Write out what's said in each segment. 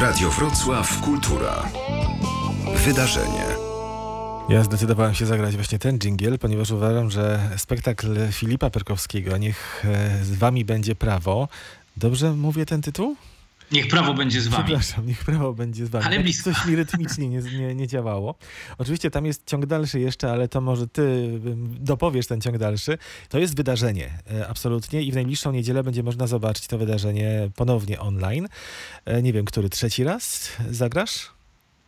Radio Wrocław Kultura. Wydarzenie. Ja zdecydowałem się zagrać właśnie ten dżingiel, ponieważ uważam, że spektakl Filipa Perkowskiego, niech e, z wami będzie prawo. Dobrze mówię ten tytuł? Niech prawo będzie z wami. Przepraszam, niech prawo będzie z wami. Ale blisko. Coś mi rytmicznie nie, nie, nie działało. Oczywiście tam jest ciąg dalszy jeszcze, ale to może ty dopowiesz ten ciąg dalszy. To jest wydarzenie, e, absolutnie. I w najbliższą niedzielę będzie można zobaczyć to wydarzenie ponownie online. E, Nie wiem, który trzeci raz zagrasz?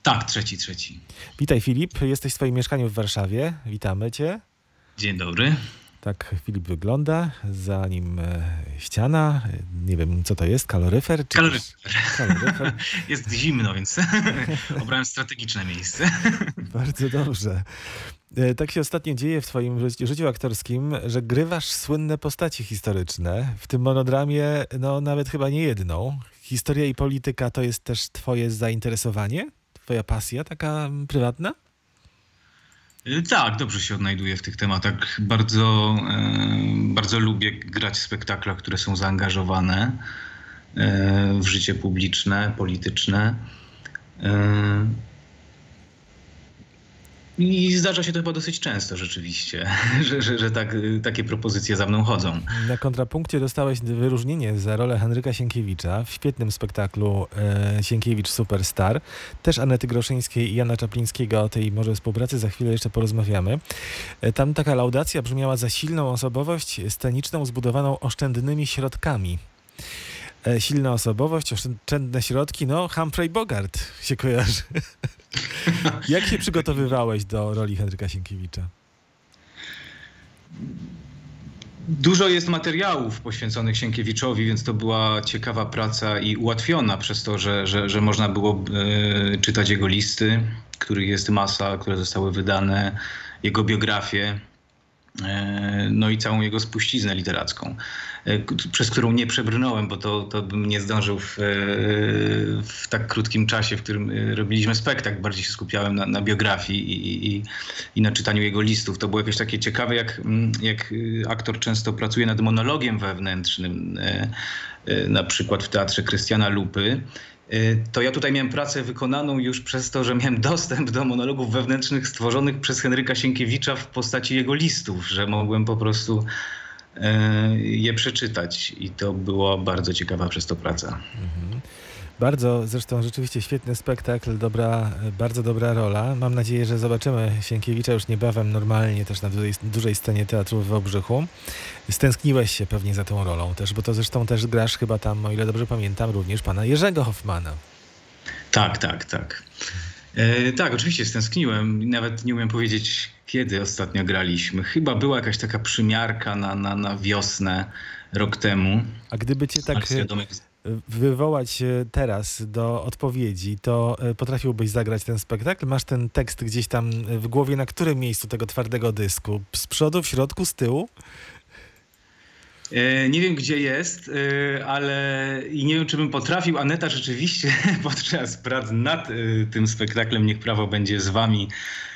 Tak, trzeci, trzeci. Witaj Filip, jesteś w swoim mieszkaniu w Warszawie. Witamy cię. Dzień dobry. Tak Filip wygląda, za nim e, ściana, nie wiem co to jest, kaloryfer? Czy Kaloryfer. Kaloryfer, Jest zimno, więc obrałem strategiczne miejsce. bardzo dobrze. E, Tak się ostatnio dzieje w twoim życi- życiu aktorskim, że grywasz słynne postaci historyczne, w tym monodramie no nawet chyba nie jedną. Historia i polityka to jest też twoje zainteresowanie? Twoja pasja taka prywatna? Y, Tak, dobrze się odnajduję w tych tematach. Bardzo, e, bardzo lubię grać w spektaklach, które są zaangażowane e, w życie publiczne, polityczne. I zdarza się to chyba dosyć często rzeczywiście, że, że, że tak, takie propozycje za mną chodzą. Na kontrapunkcie dostałeś wyróżnienie za rolę Henryka Sienkiewicza w świetnym spektaklu e, Sienkiewicz Superstar. Też Anety Groszyńskiej i Jana Czaplińskiego o tej może współpracy za chwilę jeszcze porozmawiamy. E, tam taka laudacja brzmiała za silną osobowość sceniczną zbudowaną oszczędnymi środkami. E, silna osobowość, oszczędne środki, no Humphrey Bogart się kojarzy. Jak się przygotowywałeś do roli Henryka Sienkiewicza? Dużo jest materiałów poświęconych Sienkiewiczowi, więc to była ciekawa praca i ułatwiona przez to, że, że, że można było e, czytać jego listy, których jest masa, które zostały wydane, jego biografię, e, no i całą jego spuściznę literacką, e, przez którą nie przebrnąłem, bo to, to bym nie zdążył w, e, w tak krótkim czasie, w którym e, robiliśmy spektakl. Bardziej się skupiałem na, na biografii i, i, i na czytaniu jego listów. To było jakieś takie ciekawe, jak, jak y, aktor często pracuje nad monologiem wewnętrznym, e, e, na przykład w teatrze Krystiana Lupy. E, To ja tutaj miałem pracę wykonaną już przez to, że miałem dostęp do monologów wewnętrznych stworzonych przez Henryka Sienkiewicza w postaci jego listów, że mogłem po prostu e, je przeczytać i to była bardzo ciekawa przez to praca. Mhm. Bardzo, zresztą rzeczywiście świetny spektakl, dobra, bardzo dobra rola. Mam nadzieję, że zobaczymy Sienkiewicza już niebawem normalnie też na dużej, dużej scenie teatru w Wałbrzychu. Stęskniłeś się pewnie za tą rolą też, bo to zresztą też grasz chyba tam, o ile dobrze pamiętam, również pana Jerzego Hoffmana. Tak, tak, tak. E, tak, oczywiście stęskniłem. Nawet nie umiem powiedzieć, kiedy ostatnio graliśmy. Chyba była jakaś taka przymiarka na, na, na wiosnę rok temu. A gdyby cię tak wywołać e, teraz do odpowiedzi, to e, potrafiłbyś zagrać ten spektakl? Masz ten tekst gdzieś tam w głowie, na którym miejscu tego twardego dysku? Z przodu, w środku, z tyłu? E, Nie wiem, gdzie jest, e, ale i nie wiem, czy bym potrafił. Aneta rzeczywiście podczas prac nad e, tym spektaklem Niech Prawo będzie z wami, e,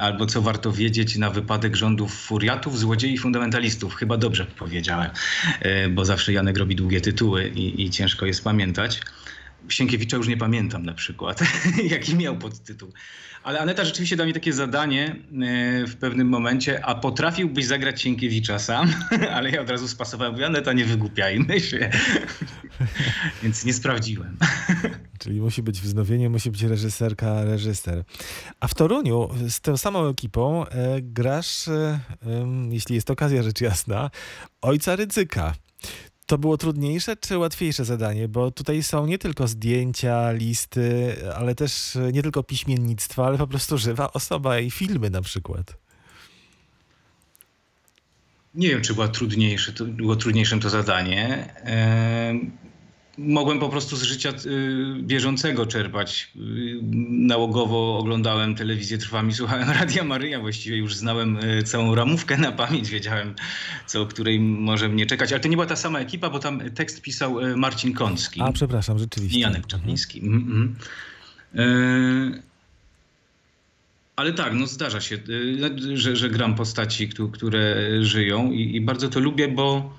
albo co warto wiedzieć na wypadek rządów furiatów, złodziei, fundamentalistów. Chyba dobrze powiedziałem, e, bo zawsze Janek robi długie tytuły i, i ciężko jest pamiętać. Sienkiewicza już nie pamiętam na przykład, jaki miał podtytuł. Ale Aneta rzeczywiście dała mi takie zadanie e, w pewnym momencie, a potrafiłbyś zagrać Sienkiewicza sam? Ale ja od razu spasowałem, mówię, Aneta, nie wygłupiajmy się. Więc nie sprawdziłem. Czyli musi być wznowienie, musi być reżyserka, reżyser. A w Toruniu z tą samą ekipą e, grasz, e, jeśli jest okazja, rzecz jasna, ojca Rydzyka. To było trudniejsze czy łatwiejsze zadanie? Bo tutaj są nie tylko zdjęcia, listy, ale też e, nie tylko piśmiennictwo, ale po prostu żywa osoba i filmy na przykład. Nie wiem, czy była trudniejsze, to było trudniejszym to zadanie. Mogłem po prostu z życia y, bieżącego czerpać. Y, nałogowo oglądałem telewizję Trwami, słuchałem Radia Maryja, właściwie już znałem y, całą ramówkę na pamięć, wiedziałem, co o której może mnie czekać. Ale to nie była ta sama ekipa, bo tam tekst pisał Marcin Kącki A, przepraszam, rzeczywiście. i Janek Czapliński. Mhm, mhm. E, Ale tak, no zdarza się, że, że gram postaci, któ- które żyją i, i bardzo to lubię, bo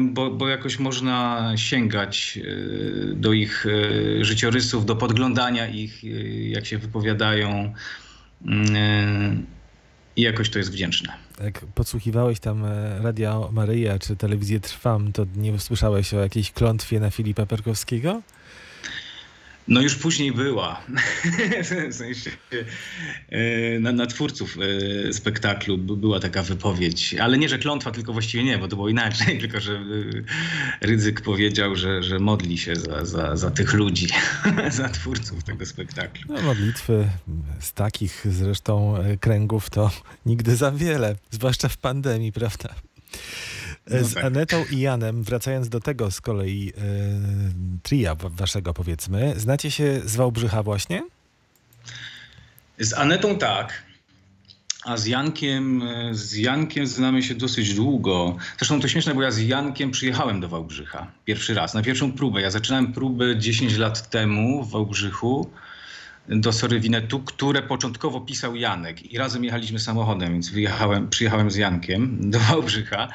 bo, bo jakoś można sięgać do ich życiorysów, do podglądania ich, jak się wypowiadają i jakoś to jest wdzięczne. Jak podsłuchiwałeś tam Radio Maryja czy telewizję Trwam, to nie słyszałeś o jakiejś klątwie na Filipa Perkowskiego? No już później była. w sensie e, na, na twórców e, spektaklu była taka wypowiedź, ale nie, że klątwa, tylko właściwie nie, bo to było inaczej, tylko że e, Rydzyk powiedział, że, że modli się za, za, za tych ludzi, za twórców tego spektaklu. No, modlitwy z takich zresztą kręgów to nigdy za wiele, zwłaszcza w pandemii, prawda? No z tak. Anetą i Janem, wracając do tego z kolei e, tria waszego powiedzmy, znacie się z Wałbrzycha właśnie? Z Anetą tak, a z Jankiem, e, z Jankiem znamy się dosyć długo. Zresztą to śmieszne, bo ja z Jankiem przyjechałem do Wałbrzycha pierwszy raz, na pierwszą próbę. Ja zaczynałem próbę 10 lat temu w Wałbrzychu do Sorywinetu, które początkowo pisał Janek i razem jechaliśmy samochodem, więc wyjechałem, przyjechałem z Jankiem do Wałbrzycha.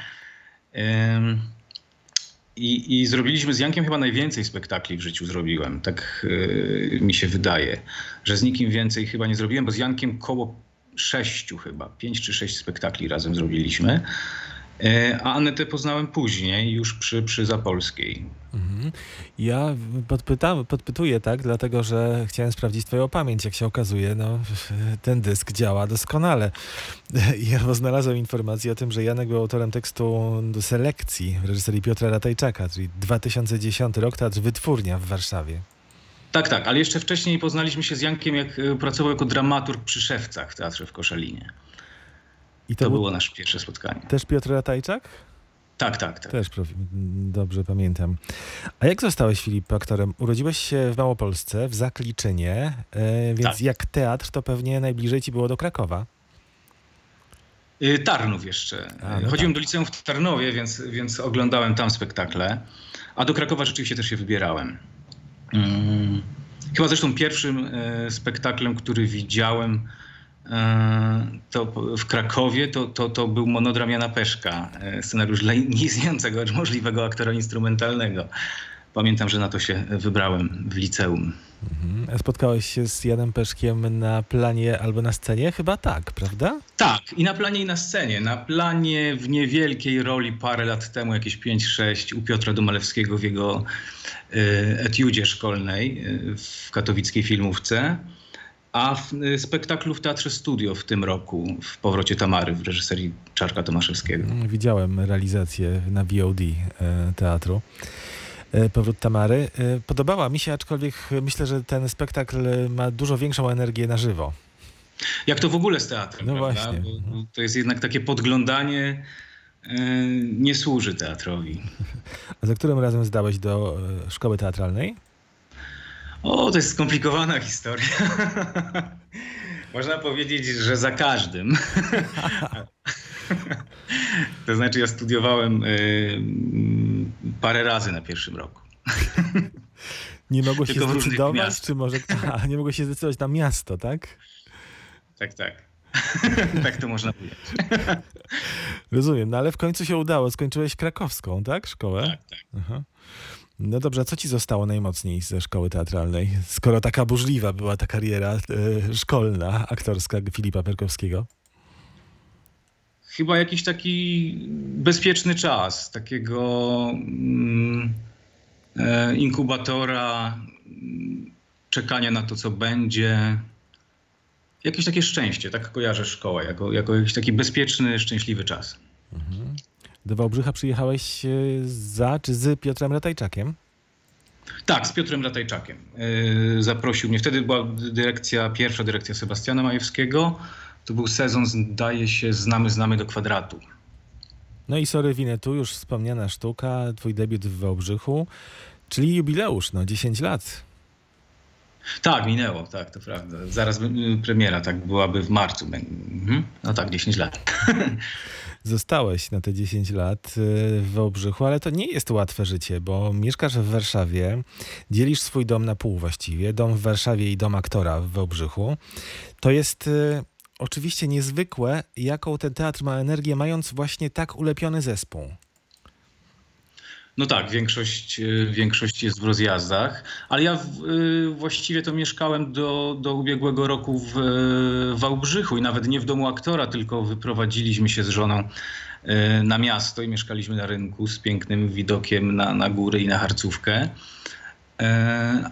I, I, zrobiliśmy z Jankiem chyba najwięcej spektakli w życiu zrobiłem. Tak yy, mi się wydaje, że z nikim więcej chyba nie zrobiłem, bo z Jankiem koło sześciu chyba, pięć czy sześć spektakli razem zrobiliśmy. E, a Anetę poznałem później, już przy, przy Zapolskiej. Mhm. Ja podpytam, podpytuję tak, dlatego że chciałem sprawdzić twoją pamięć. Jak się okazuje, no, ten dysk działa doskonale. Ja znalazłem informację o tym, że Janek był autorem tekstu do selekcji w reżyserii Piotra Ratajczaka, czyli 2010 rok, Teatr Wytwórnia w Warszawie. Tak, tak, ale jeszcze wcześniej poznaliśmy się z Jankiem, jak e, pracował jako dramaturg przy Szewcach w Teatrze w Koszalinie. I to, to było nasze pierwsze spotkanie. Też Piotr Ratajczak? Tak, tak, tak. Też dobrze pamiętam. A jak zostałeś, Filip, aktorem? Urodziłeś się w Małopolsce, w Zakliczynie, e, więc tak. jak teatr, to pewnie najbliżej ci było do Krakowa. Y, Tarnów jeszcze. A, no Chodziłem tak. do liceum w Tarnowie, więc, więc oglądałem tam spektakle. A do Krakowa rzeczywiście też się wybierałem. Hmm. Chyba zresztą pierwszym e, spektaklem, który widziałem, to w Krakowie to, to, to był monodram Jana Peszka, e, scenariusz dla nieistniejącego, możliwego aktora instrumentalnego. Pamiętam, że na to się wybrałem w liceum. Mhm. Spotkałeś się z Janem Peszkiem na planie albo na scenie? Chyba tak, prawda? Tak, i na planie i na scenie. Na planie w niewielkiej roli parę lat temu, jakieś 5-6 u Piotra Domalewskiego w jego y, etiudzie szkolnej y, w katowickiej filmówce a w y, spektaklu w Teatrze Studio w tym roku, w Powrocie Tamary w reżyserii Czarka Tomaszewskiego. Mm, widziałem realizację na VOD e, teatru. E, Powrót Tamary. E, podobała mi się, aczkolwiek myślę, że ten spektakl ma dużo większą energię na żywo. Jak to w ogóle z teatrem, no prawda? Właśnie. Bo to jest jednak takie podglądanie, nie służy teatrowi. A za którym razem zdałeś do szkoły teatralnej? O, to jest skomplikowana historia. Można powiedzieć, że za każdym. to znaczy, ja studiowałem y, parę razy na pierwszym roku. Nie mogło się zdecydować, czy może. Aha, nie mogło się zdecydować na miasto, tak? Tak, tak. tak to można powiedzieć. Rozumiem, no ale w końcu się udało. Skończyłeś krakowską, tak? Szkołę? Tak, tak. Aha. No dobrze, a co ci zostało najmocniej ze szkoły teatralnej, skoro taka burzliwa była ta kariera e, szkolna, aktorska Filipa Perkowskiego? Chyba jakiś taki bezpieczny czas, takiego mm, e, inkubatora, mm, czekania na to, co będzie. Jakieś takie szczęście, tak kojarzę szkołę, jako, jako jakiś taki bezpieczny, szczęśliwy czas. Mhm. Do Wałbrzycha przyjechałeś e, za czy z Piotrem Ratajczakiem? Tak, z Piotrem Ratajczakiem. E, zaprosił mnie. Wtedy była dyrekcja, pierwsza dyrekcja Sebastiana Majewskiego. To był sezon, zdaje się, Znamy, Znamy do kwadratu. No i sorry, Winetu, już wspomniana sztuka, twój debiut w Wałbrzychu, czyli jubileusz, no 10 lat. Tak, minęło, tak, to prawda. Zaraz premiera, tak, byłaby w marcu. Mhm. No tak, 10 lat. Zostałeś na te 10 lat y, w Wałbrzychu, ale to nie jest łatwe życie, bo mieszkasz w Warszawie, dzielisz swój dom na pół właściwie, dom w Warszawie i dom aktora w Wałbrzychu. To jest y, oczywiście niezwykłe, jaką ten teatr ma energię, mając właśnie tak ulepiony zespół. No tak, większość, y, większość jest w rozjazdach, ale ja w, y, właściwie to mieszkałem do, do ubiegłego roku w y, Wałbrzychu i nawet nie w domu aktora, tylko wyprowadziliśmy się z żoną na miasto i mieszkaliśmy na rynku z pięknym widokiem na, na góry i na Harcówkę.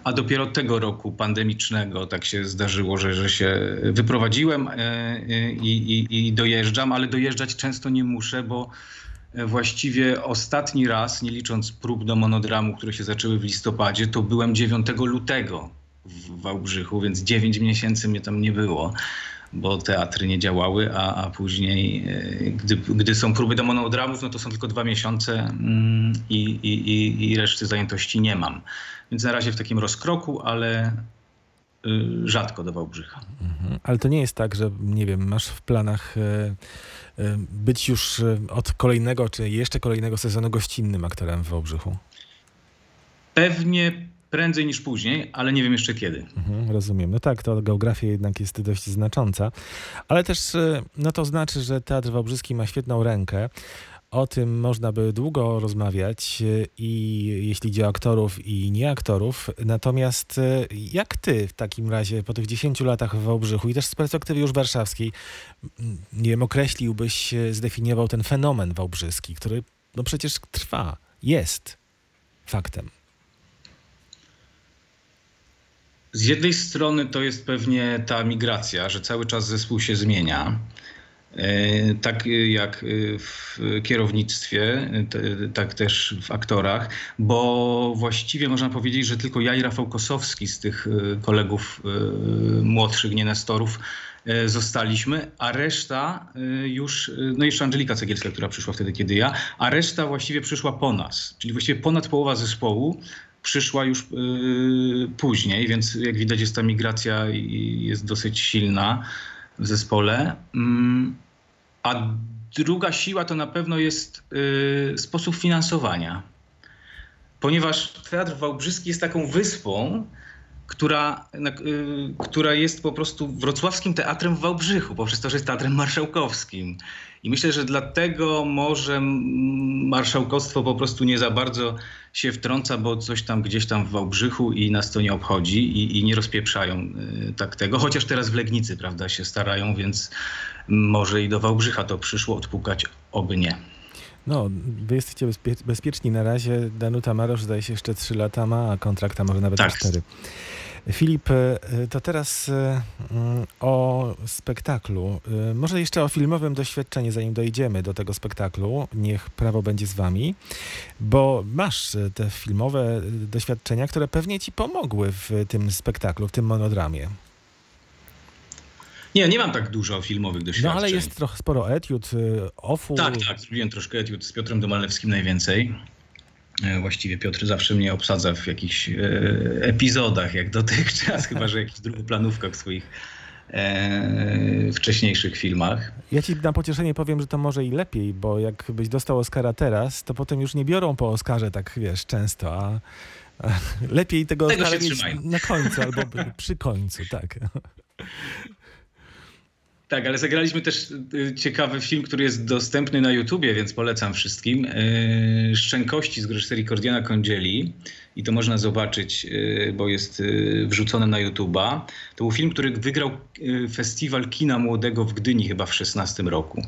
A dopiero tego roku pandemicznego tak się zdarzyło, że, że się wyprowadziłem i, i, i dojeżdżam, ale dojeżdżać często nie muszę, bo właściwie ostatni raz, nie licząc prób do monodramu, które się zaczęły w listopadzie, to byłem 9 lutego w Wałbrzychu, więc 9 miesięcy mnie tam nie było. Bo teatry nie działały, a, a później, e, gdy, gdy są próby do monodramów, no to są tylko dwa miesiące mm, i, i, i, i reszty zajętości nie mam. Więc na razie w takim rozkroku, ale rzadko do Wałbrzycha. Mhm. Ale to nie jest tak, że nie wiem, masz w planach e, e, być już e, od kolejnego, czy jeszcze kolejnego sezonu gościnnym aktorem w Wałbrzychu. Pewnie prędzej niż później, ale nie wiem jeszcze kiedy. Mhm, rozumiem. No tak, to geografia jednak jest dość znacząca, ale też no to znaczy, że Teatr Wałbrzyski ma świetną rękę. O tym można by długo rozmawiać e, i jeśli idzie o aktorów i nieaktorów. Natomiast e, jak ty w takim razie po tych 10 latach w Wałbrzychu i też z perspektywy już warszawskiej, nie wiem, określiłbyś, e, zdefiniował ten fenomen wałbrzyski, który no przecież trwa, jest faktem. Z jednej strony to jest pewnie ta migracja, że cały czas zespół się zmienia. E, Tak jak w kierownictwie, tak też w aktorach, bo właściwie można powiedzieć, że tylko ja i Rafał Kosowski z tych e, kolegów e, młodszych, nie Nestorów, e, zostaliśmy, a reszta już, no jeszcze Angelika Cegielska, która przyszła wtedy, kiedy ja, a reszta właściwie przyszła po nas, czyli właściwie ponad połowa zespołu przyszła już później, więc jak widać jest ta migracja jest dosyć silna w zespole. Mm, A druga siła to na pewno jest y, sposób finansowania. Ponieważ Teatr Wałbrzyski jest taką wyspą, która, y, która jest po prostu wrocławskim teatrem w Wałbrzychu, poprzez to, że jest teatrem marszałkowskim. I myślę, że dlatego może marszałkostwo po prostu nie za bardzo się wtrąca, bo coś tam gdzieś tam w Wałbrzychu i nas to nie obchodzi i, i nie rozpieprzają y, tak tego. Chociaż teraz w Legnicy, prawda, się starają, więc może i do Wałbrzycha to przyszło odpukać, oby nie. No, wy jesteście bezpie- bezpieczni na razie. Danuta Marosz zdaje się jeszcze 3 lata ma, a kontrakt a może nawet Tak. 4. Filip, e, to teraz e, mm, o spektaklu. E, Może jeszcze o filmowym doświadczeniu, zanim dojdziemy do tego spektaklu. Niech prawo będzie z wami, bo masz te filmowe doświadczenia, które pewnie ci pomogły w tym spektaklu, w tym monodramie. Nie, nie mam tak dużo filmowych doświadczeń. No ale jest trochę sporo etiud, e, ofu. Tak, tak. Zrobiłem troszkę etiud z Piotrem Domalewskim najwięcej. E, Właściwie Piotr zawsze mnie obsadza w jakichś e, epizodach, jak dotychczas, chyba że jakichś drugoplanówkach w swoich e, wcześniejszych filmach. Ja ci na pocieszenie powiem, że to może i lepiej, bo jakbyś dostał Oscara teraz, to potem już nie biorą po Oscarze tak, wiesz, często, a, lepiej tego, Tego Oscara mieć na końcu albo przy końcu, tak. Tak, ale zagraliśmy też y, ciekawy film, który jest dostępny na YouTubie, więc polecam wszystkim. Y, Szczękości z reżyserii Kordiana Kądzieli. I to można zobaczyć, y, bo jest wrzucone na YouTuba. To był film, który wygrał Festiwal Kina Młodego w Gdyni chyba w 16 roku.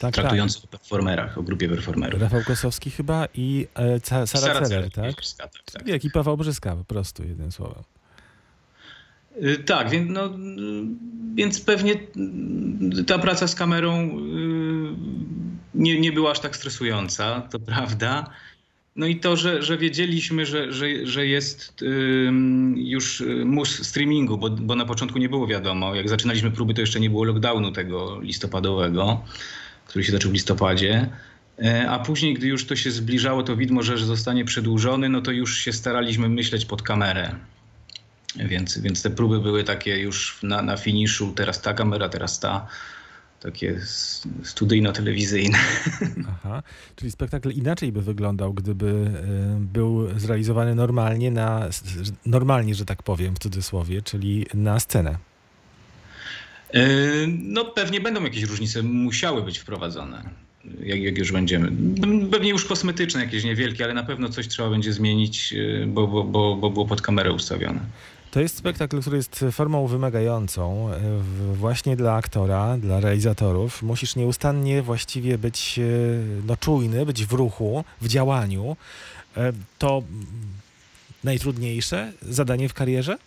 tak, Traktujący o performerach, o grupie tak. performerów. Rafał Kosowski chyba i e, Sara Celer, tak? Tak, tak. I ekipa Wałbrzyska po prostu, jednym słowem. Y, Tak, więc, no, y, więc pewnie y, ta praca z kamerą nie, nie była aż tak stresująca, to prawda. No i to, że, że wiedzieliśmy, że, że, że jest już mus streamingu, bo, bo na początku nie było wiadomo. Jak zaczynaliśmy próby, to jeszcze nie było lockdownu tego listopadowego, który się zaczął w listopadzie. E, A później, gdy już to się zbliżało, to widmo, że zostanie przedłużony, no to już się staraliśmy myśleć pod kamerę. Więc, więc te próby były takie już na, na finiszu, teraz ta kamera, teraz ta, takie studyjno-telewizyjne. Aha, czyli spektakl inaczej by wyglądał, gdyby e, był zrealizowany normalnie, na, normalnie, że tak powiem, w cudzysłowie, czyli na scenę. E, No pewnie będą jakieś różnice, musiały być wprowadzone. jak, jak już będziemy. Pewnie już kosmetyczne jakieś niewielkie, ale na pewno coś trzeba będzie zmienić, e, bo, bo, bo, bo było pod kamerę ustawione. To jest spektakl, który jest formą wymagającą właśnie dla aktora, dla realizatorów. Musisz nieustannie właściwie być e, no, czujny, być w ruchu, w działaniu. E, to najtrudniejsze zadanie w karierze?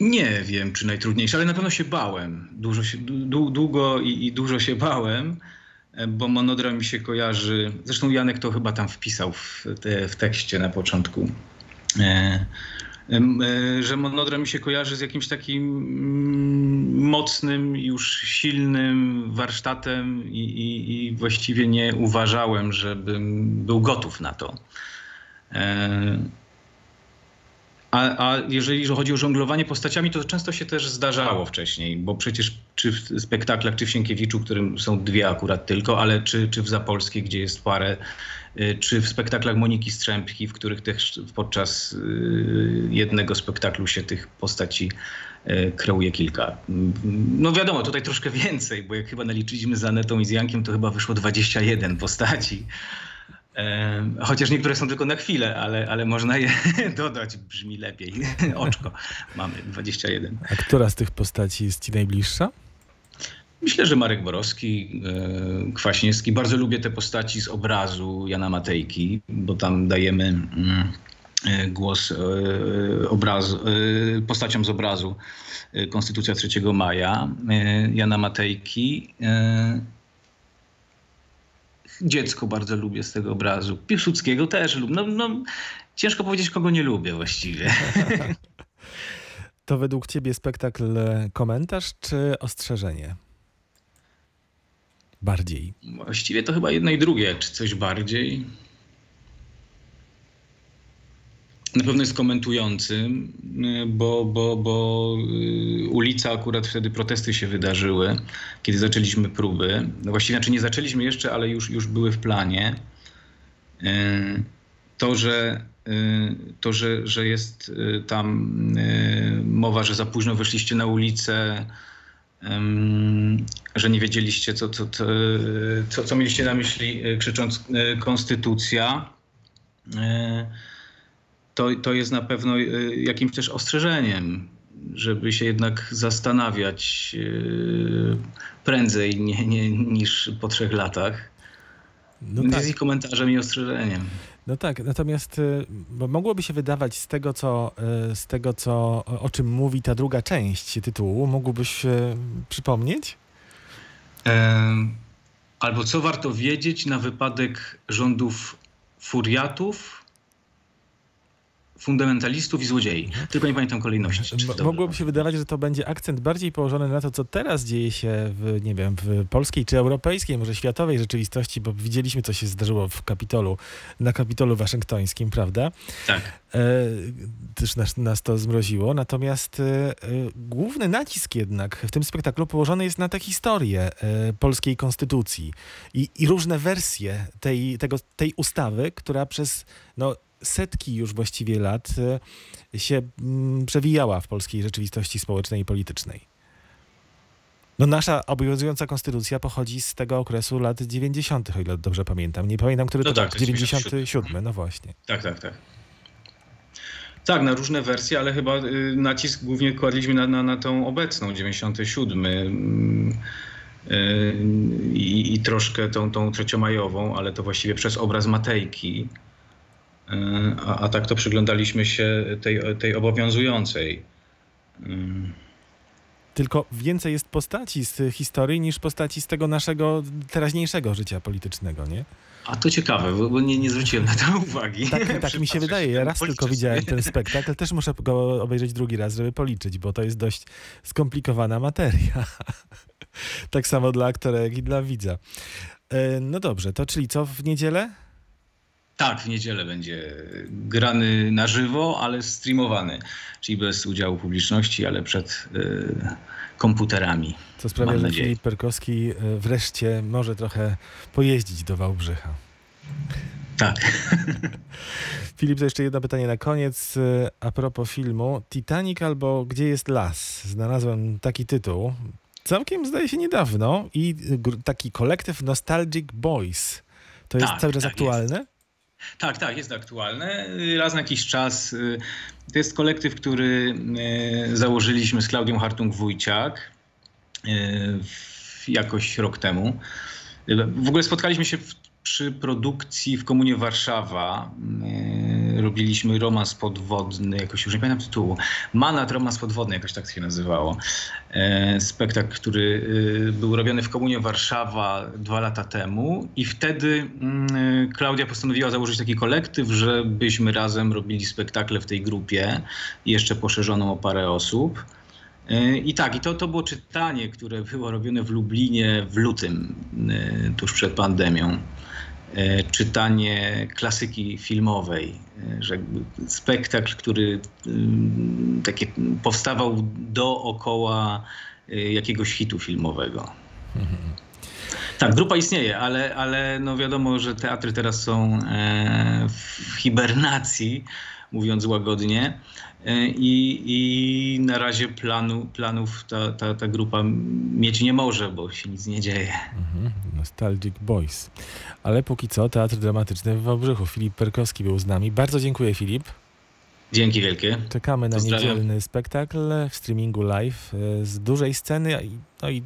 Nie wiem, czy najtrudniejsze, ale na pewno się bałem. Dużo się, długo i, i dużo się bałem. E, bo monodram mi się kojarzy, zresztą Janek to chyba tam wpisał w, te, w tekście na początku, e, e, że monodram mi się kojarzy z jakimś takim mm, mocnym, już silnym warsztatem i, i, i właściwie nie uważałem, żebym był gotów na to. A, a jeżeli chodzi o żonglowanie postaciami, to często się też zdarzało wcześniej, bo przecież czy w spektaklach, czy w Sienkiewiczu, którym są dwie akurat tylko, ale czy, czy w Zapolskiej, gdzie jest parę, y, czy w spektaklach Moniki Strzępki, w których też podczas y, jednego spektaklu się tych postaci y, kreuje kilka. No wiadomo, tutaj troszkę więcej, bo jak chyba naliczyliśmy z Anetą i z Jankiem, to chyba wyszło 21 postaci. Chociaż niektóre są tylko na chwilę, ale, ale można je dodać, brzmi lepiej. Oczko mamy 21. A która z tych postaci jest ci najbliższa? Myślę, że Marek Borowski, e, Kwaśniewski. Bardzo lubię te postaci z obrazu Jana Matejki, bo tam dajemy mm, e, głos e, postaciom z obrazu Konstytucja 3 maja Jana Matejki dziecko bardzo lubię z tego obrazu. Piłsudskiego też lubię. No, no, ciężko powiedzieć, kogo nie lubię właściwie. To według ciebie spektakl e, komentarz czy ostrzeżenie? Bardziej. Właściwie to chyba jedno i drugie, czy coś bardziej. Na pewno jest komentującym, y, bo, bo, bo y, ulica akurat wtedy protesty się wydarzyły, kiedy zaczęliśmy próby. No właściwie znaczy nie zaczęliśmy jeszcze, ale już, już były w planie. Y, to, że, to że, że jest tam mowa, że za późno wyszliście na ulicę, że nie wiedzieliście, co, co, co, co mieliście na myśli, krzycząc konstytucja to, to jest na pewno y, jakimś też ostrzeżeniem, żeby się jednak zastanawiać y, prędzej nie, nie, niż po trzech latach. No tak. i komentarzem i ostrzeżeniem. No tak, natomiast y, bo mogłoby się wydawać z tego, co, z tego, co o czym mówi ta druga część tytułu, mógłbyś przypomnieć? Albo co warto wiedzieć na wypadek rządów furiatów, fundamentalistów i złodziei. Tylko nie pamiętam kolejności. Mogłoby się wydawać, że to będzie akcent bardziej położony na to, co teraz dzieje się w, nie wiem, w polskiej czy europejskiej, może światowej rzeczywistości, bo widzieliśmy, co się zdarzyło w Kapitolu, na Kapitolu waszyngtońskim, prawda? Tak. E, też nas, nas to zmroziło. Natomiast e, e, główny nacisk jednak w tym spektaklu położony jest na tę historię e, polskiej konstytucji i, i różne wersje tej, tego, tej ustawy, która przez no, setki już właściwie lat e, się mm, przewijała w polskiej rzeczywistości społecznej i politycznej. No nasza obowiązująca konstytucja pochodzi z tego okresu lat 90., o ile dobrze pamiętam. Nie pamiętam, który no to tak, rok. 97, no właśnie. Tak, tak, tak. Tak, na różne wersje, ale chyba y, nacisk głównie kładliśmy na, na, na tą obecną, 97. Mm, y, I, i troszkę tą, tą trzeciomajową, ale to właściwie przez obraz Matejki. E, a, a tak to przyglądaliśmy się tej, tej obowiązującej. Tylko więcej jest postaci z historii niż postaci z tego naszego teraźniejszego życia politycznego, nie? A to ciekawe, bo nie, nie zwróciłem na to uwagi. Tak, tak mi się wydaje. Ja raz tylko widziałem ten spektakl, też muszę go obejrzeć drugi raz, żeby policzyć, bo to jest dość skomplikowana materia. tak samo dla aktora, jak i dla widza. E, no dobrze, to czyli co w niedzielę? Tak, w niedzielę będzie grany na żywo, ale streamowany, czyli bez udziału publiczności, ale przed y, komputerami. Co sprawia, że Filip Perkowski y, wreszcie może trochę pojeździć do Wałbrzycha. Tak. Filip, to jeszcze jedno pytanie na koniec. Y, a propos filmu. Titanic albo Gdzie jest las? Znalazłem taki tytuł. całkiem zdaje się niedawno i taki kolektyw Nostalgic Boys. To jest Tak, cały czas tak aktualne? Tak, tak, jest aktualne. Raz na jakiś czas. y, To jest kolektyw, który y, założyliśmy z Klaudią Hartung-Wójciak y, jakoś rok temu. W ogóle spotkaliśmy się przy produkcji w Komunie Warszawa. Robiliśmy romans podwodny, jakoś już nie pamiętam tytułu. Manat romans podwodny, jakoś tak się nazywało. E, Spektakl, który y, był robiony w Komunie Warszawa dwa lata temu i wtedy mm, Klaudia postanowiła założyć taki kolektyw, żebyśmy razem robili spektakle w tej grupie, jeszcze poszerzoną o parę osób. E, I tak, i to, to było czytanie, które było robione w Lublinie w lutym, e, tuż przed pandemią. E, Czytanie klasyki filmowej, e, że spektakl, który mm, takie powstawał dookoła e, jakiegoś hitu filmowego. Tak, grupa istnieje, ale, ale no wiadomo, że teatry teraz są w hibernacji, mówiąc łagodnie. E, I, I na razie planu, planów ta, ta, ta grupa mieć nie może, bo się nic nie dzieje. Mhm. Nostalgic Boys. Ale póki co Teatr Dramatyczny w Wałbrzychu. Filip Perkowski był z nami. Bardzo dziękuję Filip. Dzięki wielkie. Czekamy na Pozdrawiam. niedzielny spektakl w streamingu live e, z dużej sceny i- no i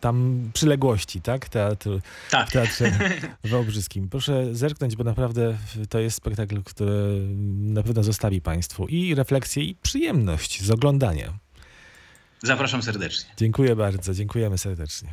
tam przyległości, tak? Teatr, Tak. w Teatrze Wałbrzyskim. Proszę zerknąć, bo naprawdę to jest spektakl, który na pewno zostawi Państwu i refleksję, i przyjemność z oglądania. Zapraszam serdecznie. Dziękuję bardzo, dziękujemy serdecznie.